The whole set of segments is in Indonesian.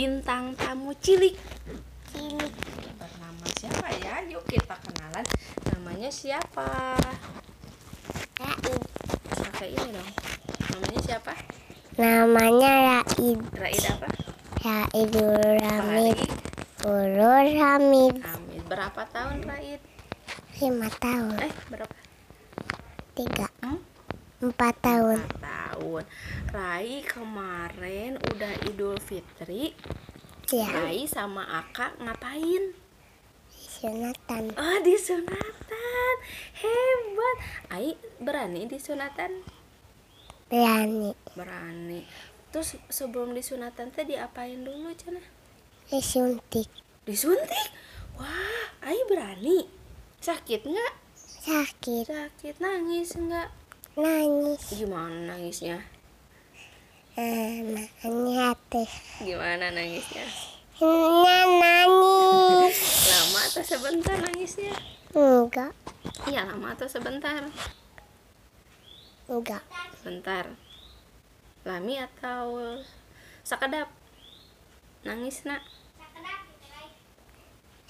bintang tamu cilik. Cilik. Bernama siapa ya? Yuk kita kenalan. Namanya siapa? Raid. Pakai ini dong. Namanya siapa? Namanya Raid. Raid apa? Raidul Apa Hamid lagi? Urur Hamid Amin. Berapa tahun Raid? Lima tahun. Eh berapa? Tiga. Hmm? empat tahun tahun Rai kemarin udah Idul Fitri. Ya Rai sama Aka ngapain? Sunatan. Oh di sunatan. Hebat. Ai berani di sunatan? Berani. Berani. Terus sebelum di sunatan teh diapain dulu Cina? disuntik. Disuntik? Wah Ai berani. Sakit nggak? sakit. Sakit nangis nggak? Nangis Gimana nangisnya? eh, makanya teh Gimana nangisnya? Nangis Lama atau sebentar nangisnya? enggak Iya lama atau sebentar? enggak Sebentar Lami atau sakedap? Nangis nak?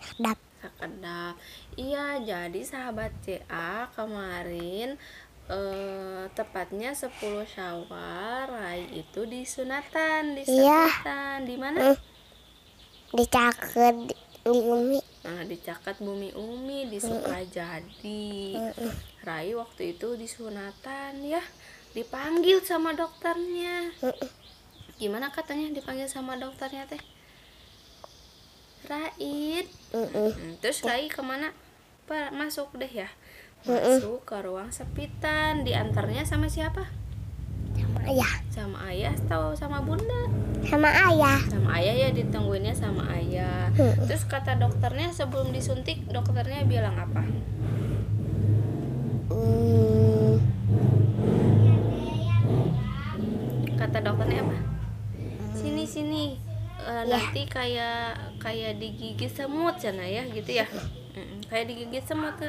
sedap Sakedap Iya jadi sahabat CA kemarin eh, Tepatnya 10 syawal Rai itu di sunatan Di Iya. sunatan Di mana? Hmm. dicaket di, di umi Nah di Cakat Bumi Umi Di Sukajadi Mm-mm. Rai waktu itu di sunatan ya Dipanggil sama dokternya Mm-mm. Gimana katanya dipanggil sama dokternya teh? Raid Mm-mm. Hmm, Terus Rai ke mana? Pa- Masuk deh ya. Masuk ke ruang sepitan Diantarnya sama siapa? sama ayah Sama ayah atau sama bunda? sama ayah Sama ayah ya ditungguinnya sama ayah Mm-mm. Terus kata dokternya sebelum disuntik Dokternya bilang apa? Hmm, Kata dokternya apa? Sini sini Eh, Ya. Nanti kayak kayak digigit semut sana ya gitu ya Kayak digigit semut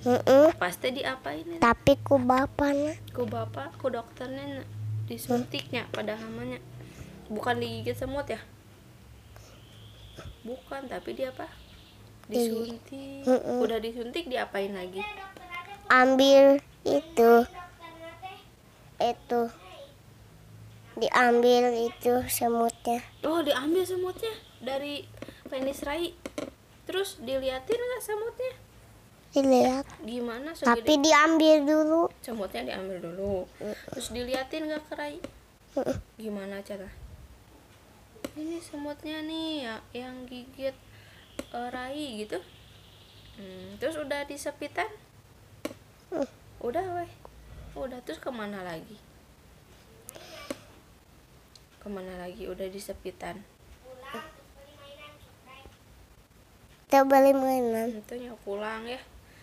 nggak? mm-mm. Pasti diapain tapi ku bapaknya ku bapak ku dokternya disuntiknya pada hamanya bukan digigit semut ya? Bukan tapi dia apa? Disuntik. Mm-mm. udah disuntik diapain lagi? Ambil itu. Itu. Diambil itu semutnya. Oh diambil semutnya dari penis rai. Terus diliatin nggak semutnya dilihat. Gimana tapi segede diambil dulu. Semutnya diambil dulu. Terus diliatin nggak ke rai? Mm-mm. gimana cara? Ini semutnya nih ya yang gigit eh, rai gitu. Hmm, terus udah disepitan? Mm. udah weh. Udah terus ke mana lagi? Ke mana lagi? Udah disepitan? Kita beli mainan. Tentunya pulang ya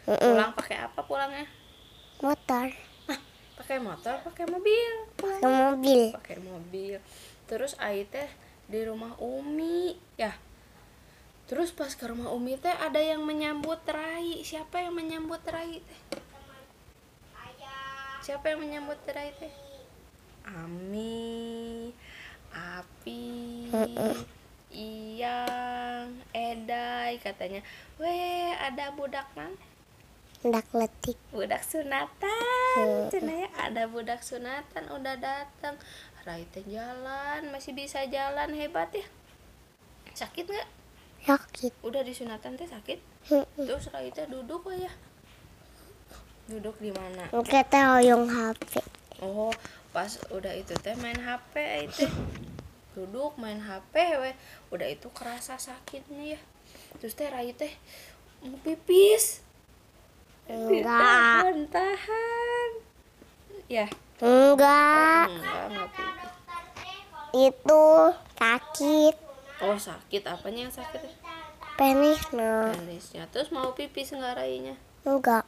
Mm-mm. pulang pakai apa pulangnya? Motor. Pakai motor pakai mobil? Ke mobil. Pakai mobil. Terus Ai teh di rumah Umi. Ya terus pas ke rumah Umi teh ada yang menyambut Rai. Siapa yang menyambut Rai teh? Siapa yang menyambut Rai teh? Ami Api Iyang Edai katanya. Weh ada budak nang hendak letik. Budak sunatan. Hmm. Cenah ya ada budak sunatan udah datang Rai teh jalan masih bisa jalan hebat ya. Sakit nggak? Sakit. Udah di sunatan teh sakit? Mm-mm. terus Rai teh duduk oh ya? Duduk di mana? Kita hoyong HP oh pas udah itu teh main HP itu duduk main HP weh. Udah itu kerasa sakitnya ya. Terus teh Rai teh mau pipis enggak. Tahan tahan ya. Enggak. Enggak enggak pipis itu sakit. Oh sakit. Apanya yang sakit penis no penisnya. Terus mau pipis enggak rainya enggak.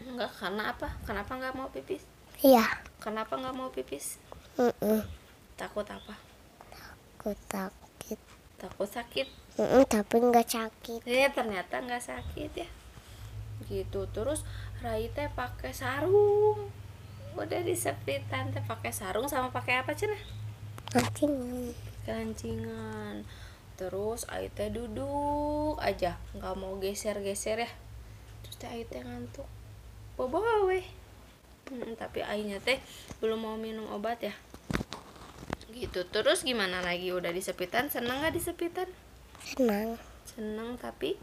Enggak. Karena apa? Kenapa enggak mau pipis? Iya. Kenapa enggak mau pipis? Mm-mm. takut apa? Aku sakit. Takut sakit? Mm-mm, tapi enggak sakit. Eh ternyata enggak sakit ya gitu. Terus Rai teh pakai sarung. Udah di sepitan teh pakai sarung sama pakai apa cina nanti kancingan terus Ayu teh duduk aja nggak mau geser-geser ya. Terus teh Ayu teh ngantuk. Bobo weh. Hmm, tapi Ayunya teh belum mau minum obat ya. Gitu. Terus gimana lagi? Udah disepitan? Seneng nggak disepitan? Senang seneng tapi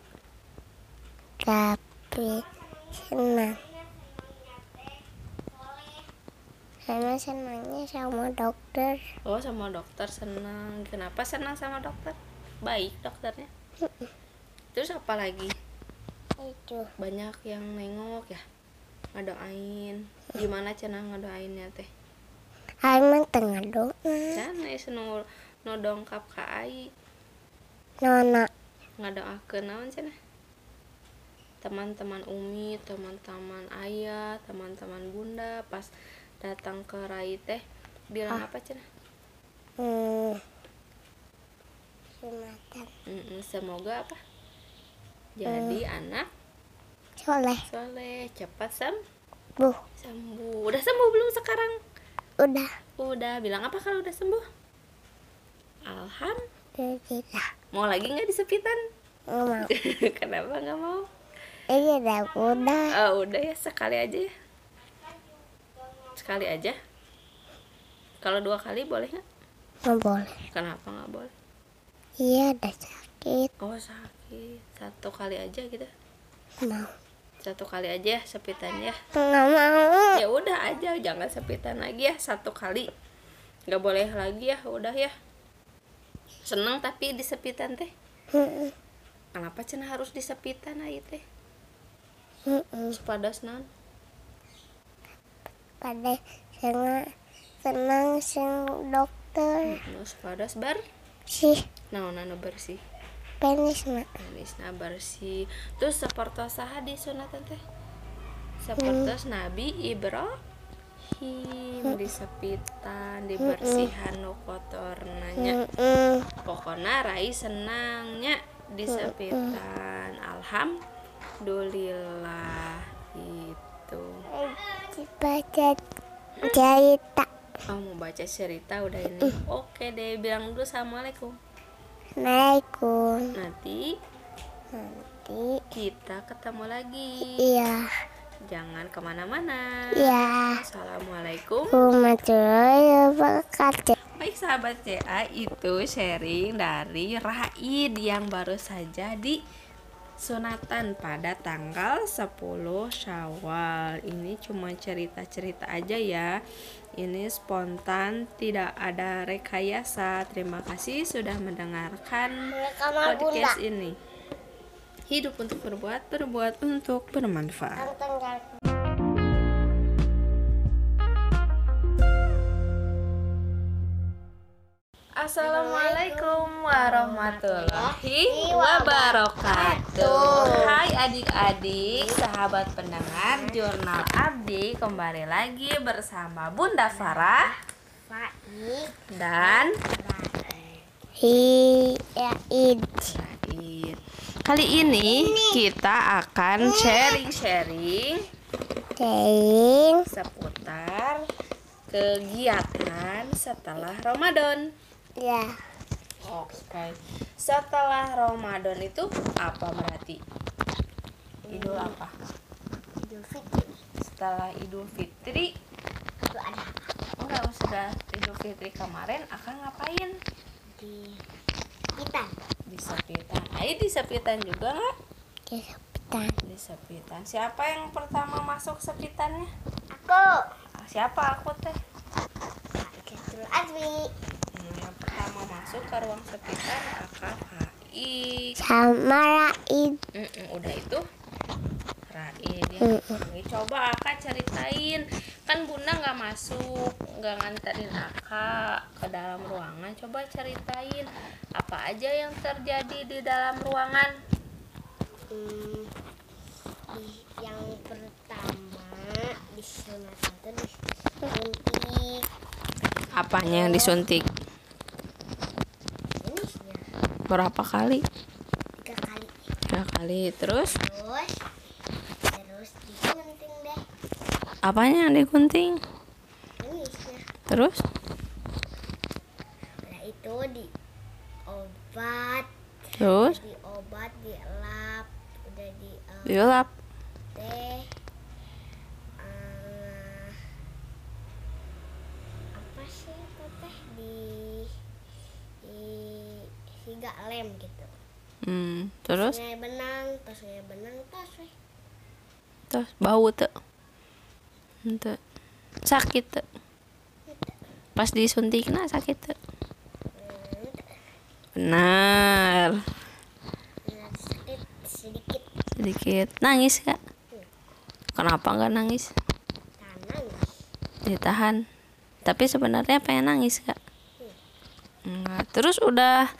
tapi senang. Karena senangnya sama dokter. Oh sama dokter seneng kenapa senang sama dokter? Baik dokternya. Terus apa lagi? Itu. Banyak yang nengok ya? Ngadoain gimana cenah ngadoainnya teh? Aiman tengah doa. Can geus nu nu dongkap ka ai nona. Ngadoakeun naon cenah teman-teman Umi, teman-teman ayah, teman-teman bunda pas datang ke Rai teh bilang apa cenah? hmm. Sunatan semoga apa? Jadi anak soleh soleh cepat sem bu sembuh. Udah sembuh belum sekarang? udah Udah bilang apa kalau udah sembuh? Alham. tidak Mau lagi nggak disepitan? nggak mau Kenapa nggak mau? Iya dah udah Oh, udah ya sekali aja ya. Sekali aja. Kalau dua kali boleh nggak? nggak boleh Kenapa nggak boleh? iya ada sakit Oh sakit. Satu kali aja gitu. mau Satu kali aja ya sepitan ya. nggak mau Ya udah aja, jangan sepitan lagi ya satu kali. Nggak boleh lagi ya, udah ya. Seneng tapi disepitan teh. Mm-mm. Kenapa cina harus disepitan aja teh? Mm-mm. Sepadas non. pada senang senang sing dokter Sepadas bar. sih Nah, nano bersih. penis nak Manis nah bersih. Terus seperti saha di sunatan teh? Seperti Nabi Ibrahim disepitan, dibersihan nu kotor nanya. Mm-mm. Pokoknya Rai senangnya disepitan. Alhamdulillah itu. baca cerita Oh mau baca cerita udah ini. Oke deh, bilang dulu assalamualaikum. Assalamualaikum Nanti nanti kita ketemu lagi. iya Jangan ke mana-mana. iya Assalamualaikum. warahmatullahi wabarakatuh Baik sahabat CA itu sharing dari Raid yang baru saja di sunatan pada tanggal 10 Syawal. Ini cuma cerita-cerita aja ya. Ini spontan, tidak ada rekayasa. Terima kasih sudah mendengarkan podcast ini. Hidup untuk berbuat, berbuat untuk bermanfaat. Assalamualaikum warahmatullahi wabarakatuh. Hai adik-adik, sahabat pendengar Jurnal Abdi Kembali lagi bersama Bunda Farah dan Kali ini kita akan sharing-sharing Saying seputar kegiatan setelah Ramadan Ya Oke. Setelah Ramadan itu apa berarti? Idul apa? Idul Fitri Setelah Idul Fitri, Itu ada enggak sudah Idul Fitri kemarin akan ngapain? di kita Di sepitan. Ayo di sepitan juga nggak? Di sepitan Di sepitan. Siapa yang pertama masuk sepitannya? Aku Ah, Siapa aku teh? Ketul Azmi Hmm, masuk ke ruang sepitan akak Hai. Sama Raid Mm-mm, udah itu Raid ya. Mm-mm. Ini coba Aka ceritain kan Bunda nggak masuk nggak nganterin Aka ke dalam ruangan coba ceritain apa aja yang terjadi di dalam ruangan Hmm, di- yang pertama di sunatan itu disuntik apanya yang disuntik berapa kali? Tiga kali. Tiga kali. Terus? Terus? Terus disunting deh. Apanya yang digunting jenisnya terus? Nah itu di obat terus? Di obat dielap. Udah di eh, diulap teh eh, apa sih itu teh? Di siga lem gitu. Hmm, terus? Sungai benang terus sungai benang terus weh. terus bau tuh Ente. sakit tuh pas disuntik nah sakit tuh benar. Sedikit. Sedikit. Nangis kak? Kenapa nggak nangis? Ditahan. Tapi sebenarnya pengen nangis kak. Enggak. terus udah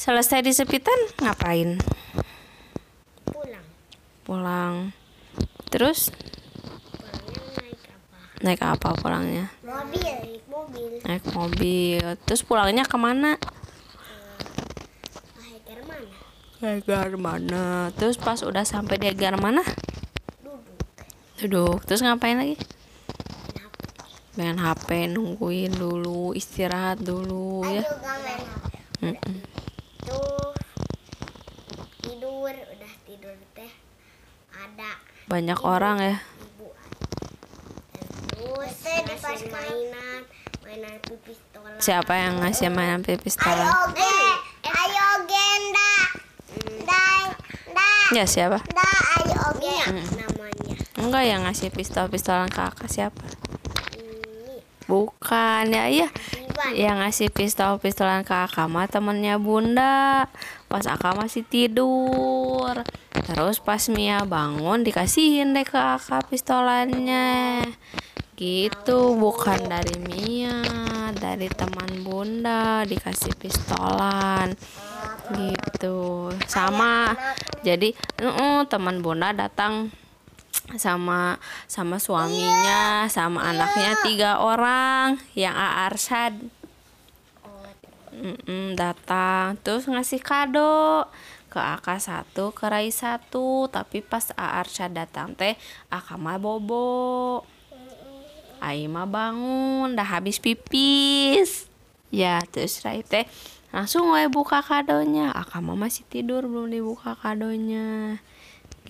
selesai disepitan ngapain? Pulang. Pulang. Terus? Pulangnya naik apa? Naik apa pulangnya? Mobil naik mobil. Naik mobil. Terus pulangnya ke mana? Akhir mana Egar mana terus pas udah sampai di Egar mana? Duduk. Duduk. Terus ngapain lagi? Main HP nungguin dulu istirahat dulu ya. juga main Tuh. Tidur udah tidur teh. Ada. Banyak orang ya. ibu. Terus ngasih mainan mainan pipis tolak siapa yang ngasih mainan pistolan oke ayo genda dai dai ya siapa? Dai ayo oke namanya. Enggak yang ngasih pistol pistolan kakak siapa? Ini. Bukan ya iya Yang ngasih pistol pistolan ke Aka mah temennya bunda. Pas Aka masih tidur. Terus pas Mia bangun dikasihin deh ke Aka pistolannya. Gitu bukan dari Mia dari teman bunda dikasih pistolan. Gitu. Sama jadi uh, teman bunda datang sama sama suaminya sama anaknya tiga orang yang Aarshad Mm-mm, datang terus ngasih kado ke Aka satu ke Rai satu tapi pas Aarshad datang teh Aka mah bobo. Ai mah bangun dah habis pipis. Ya terus Rai teh langsung we buka kadonya. Aka masih tidur belum dibuka kadonya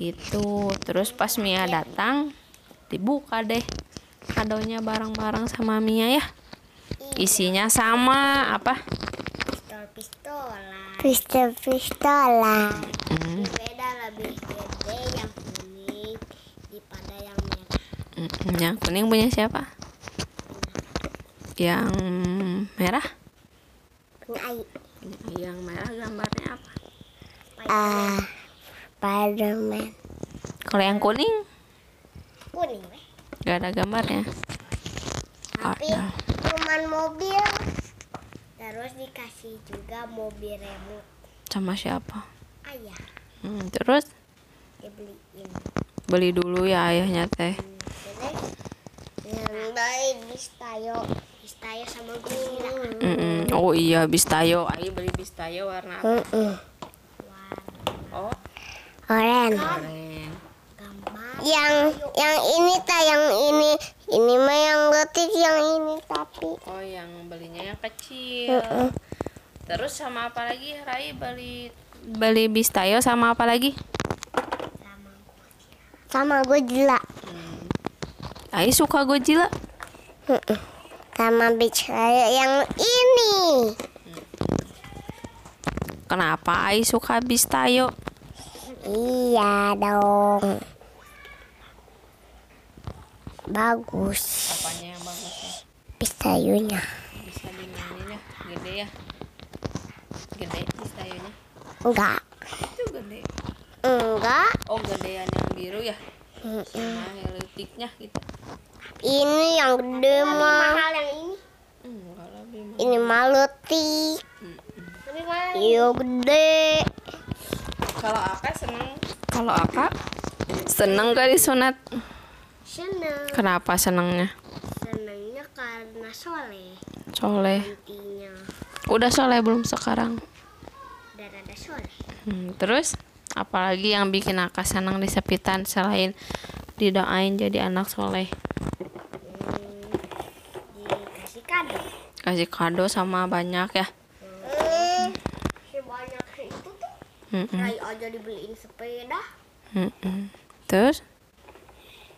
gitu. Terus pas Mia datang dibuka deh kadonya bareng-bareng sama Mia ya. Isinya sama apa? Pistol pistolan Pistol pistolan. Hmm, beda lebih gede yang kuning daripada yang merah. Mm, yang kuning punya siapa? Yang merah? Ai, yang merah gambarnya apa? Ah, Spiderman. kalau yang kuning? Kuning weh gak ada gambarnya tapi ada cuman mobil. Terus dikasih juga mobil remote. Sama siapa? Ayah. Hmm, terus? Dibeliin beli dulu ya ayahnya teh. Yang baik bistayo bistayo sama Godzilla Mm-mm. oh iya bistayo ayo beli bistayo warna. Apa Mm-mm. oh Oren. Yang yang ini ta yang ini. Ini mah yang getik yang ini tapi. Oh yang belinya yang kecil. Terus sama apa lagi Rai? Beli beli bistayo sama apa lagi? Sama Godzilla. Ai suka Godzilla? Sama bicara yang ini. kenapa Ai suka bistayo Iya dong. Bagus apanya yang bagusnya pistayunya. bisa dimainin ya gede ya gede bistayonya Enggak. itu gede Enggak. oh gedean yang biru ya helitiknya gitu Ini yang gede mah. mahal yang ini enggak lebih mahal. Ini malutik. lebih mahal Iya gede. Kalau Aka seneng? Kalau Aka? Seneng gak disunat seneng. Kenapa senengnya? Senengnya karena soleh. Soleh. Intinya udah soleh belum sekarang? Udah ada soleh. Hmm, terus? Apalagi yang bikin Aka senang disepitan selain didoain jadi anak soleh? Dikasih kado. Kasih kado sama banyak ya. Si Mm-mm. Rai aja dibeliin sepeda. Mm-mm. Terus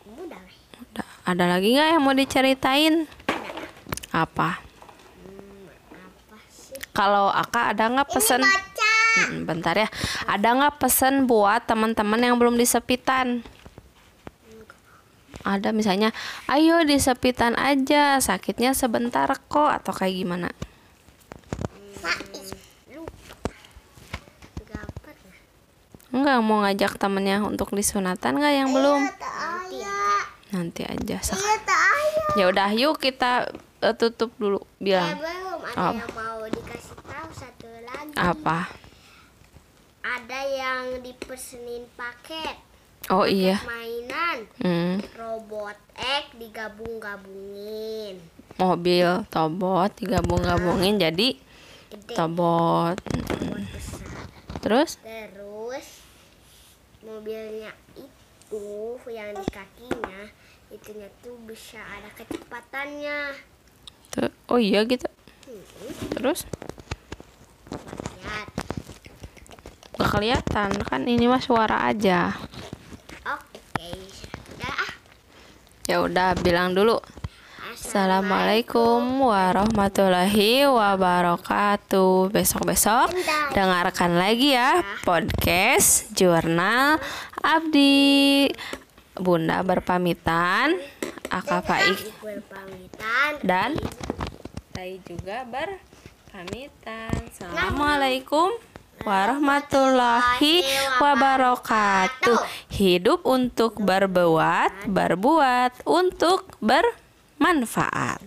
Udah udah. ada lagi nggak yang mau diceritain? Apa? Apa sih? Kalau Aka ada nggak pesen? Baca. Mm, bentar ya. Ada nggak pesen buat teman-teman yang belum disepitan? Ada misalnya, ayo disepitan aja, sakitnya sebentar kok, atau kayak gimana? Enggak mau ngajak temennya untuk disunatan nggak yang belum? Ayah. Nanti aja. Iya. Ya udah, yuk kita eh, tutup dulu Eh, bilang belum ada Apa? yang mau dikasih tahu satu lagi. apa? Ada yang dipesenin paket Oh iya. mainan Hmm, robot X digabung-gabungin. mobil tobot digabung-gabungin jadi Gede tobot. besar. Terus? Terus mobilnya itu yang di kakinya itunya tuh bisa ada kecepatannya. Oh iya gitu. Terus? Lihat. Gak kelihatan kan ini mah suara aja. Oke, ah. Ya udah bilang dulu. Assalamualaikum warahmatullahi wabarakatuh. Besok-besok dengarkan lagi ya podcast jurnal Abdi. Bunda berpamitan, Akak Berpamitan. dan Tai juga berpamitan. Assalamualaikum warahmatullahi wabarakatuh. Hidup untuk berbuat, berbuat untuk bermanfaat.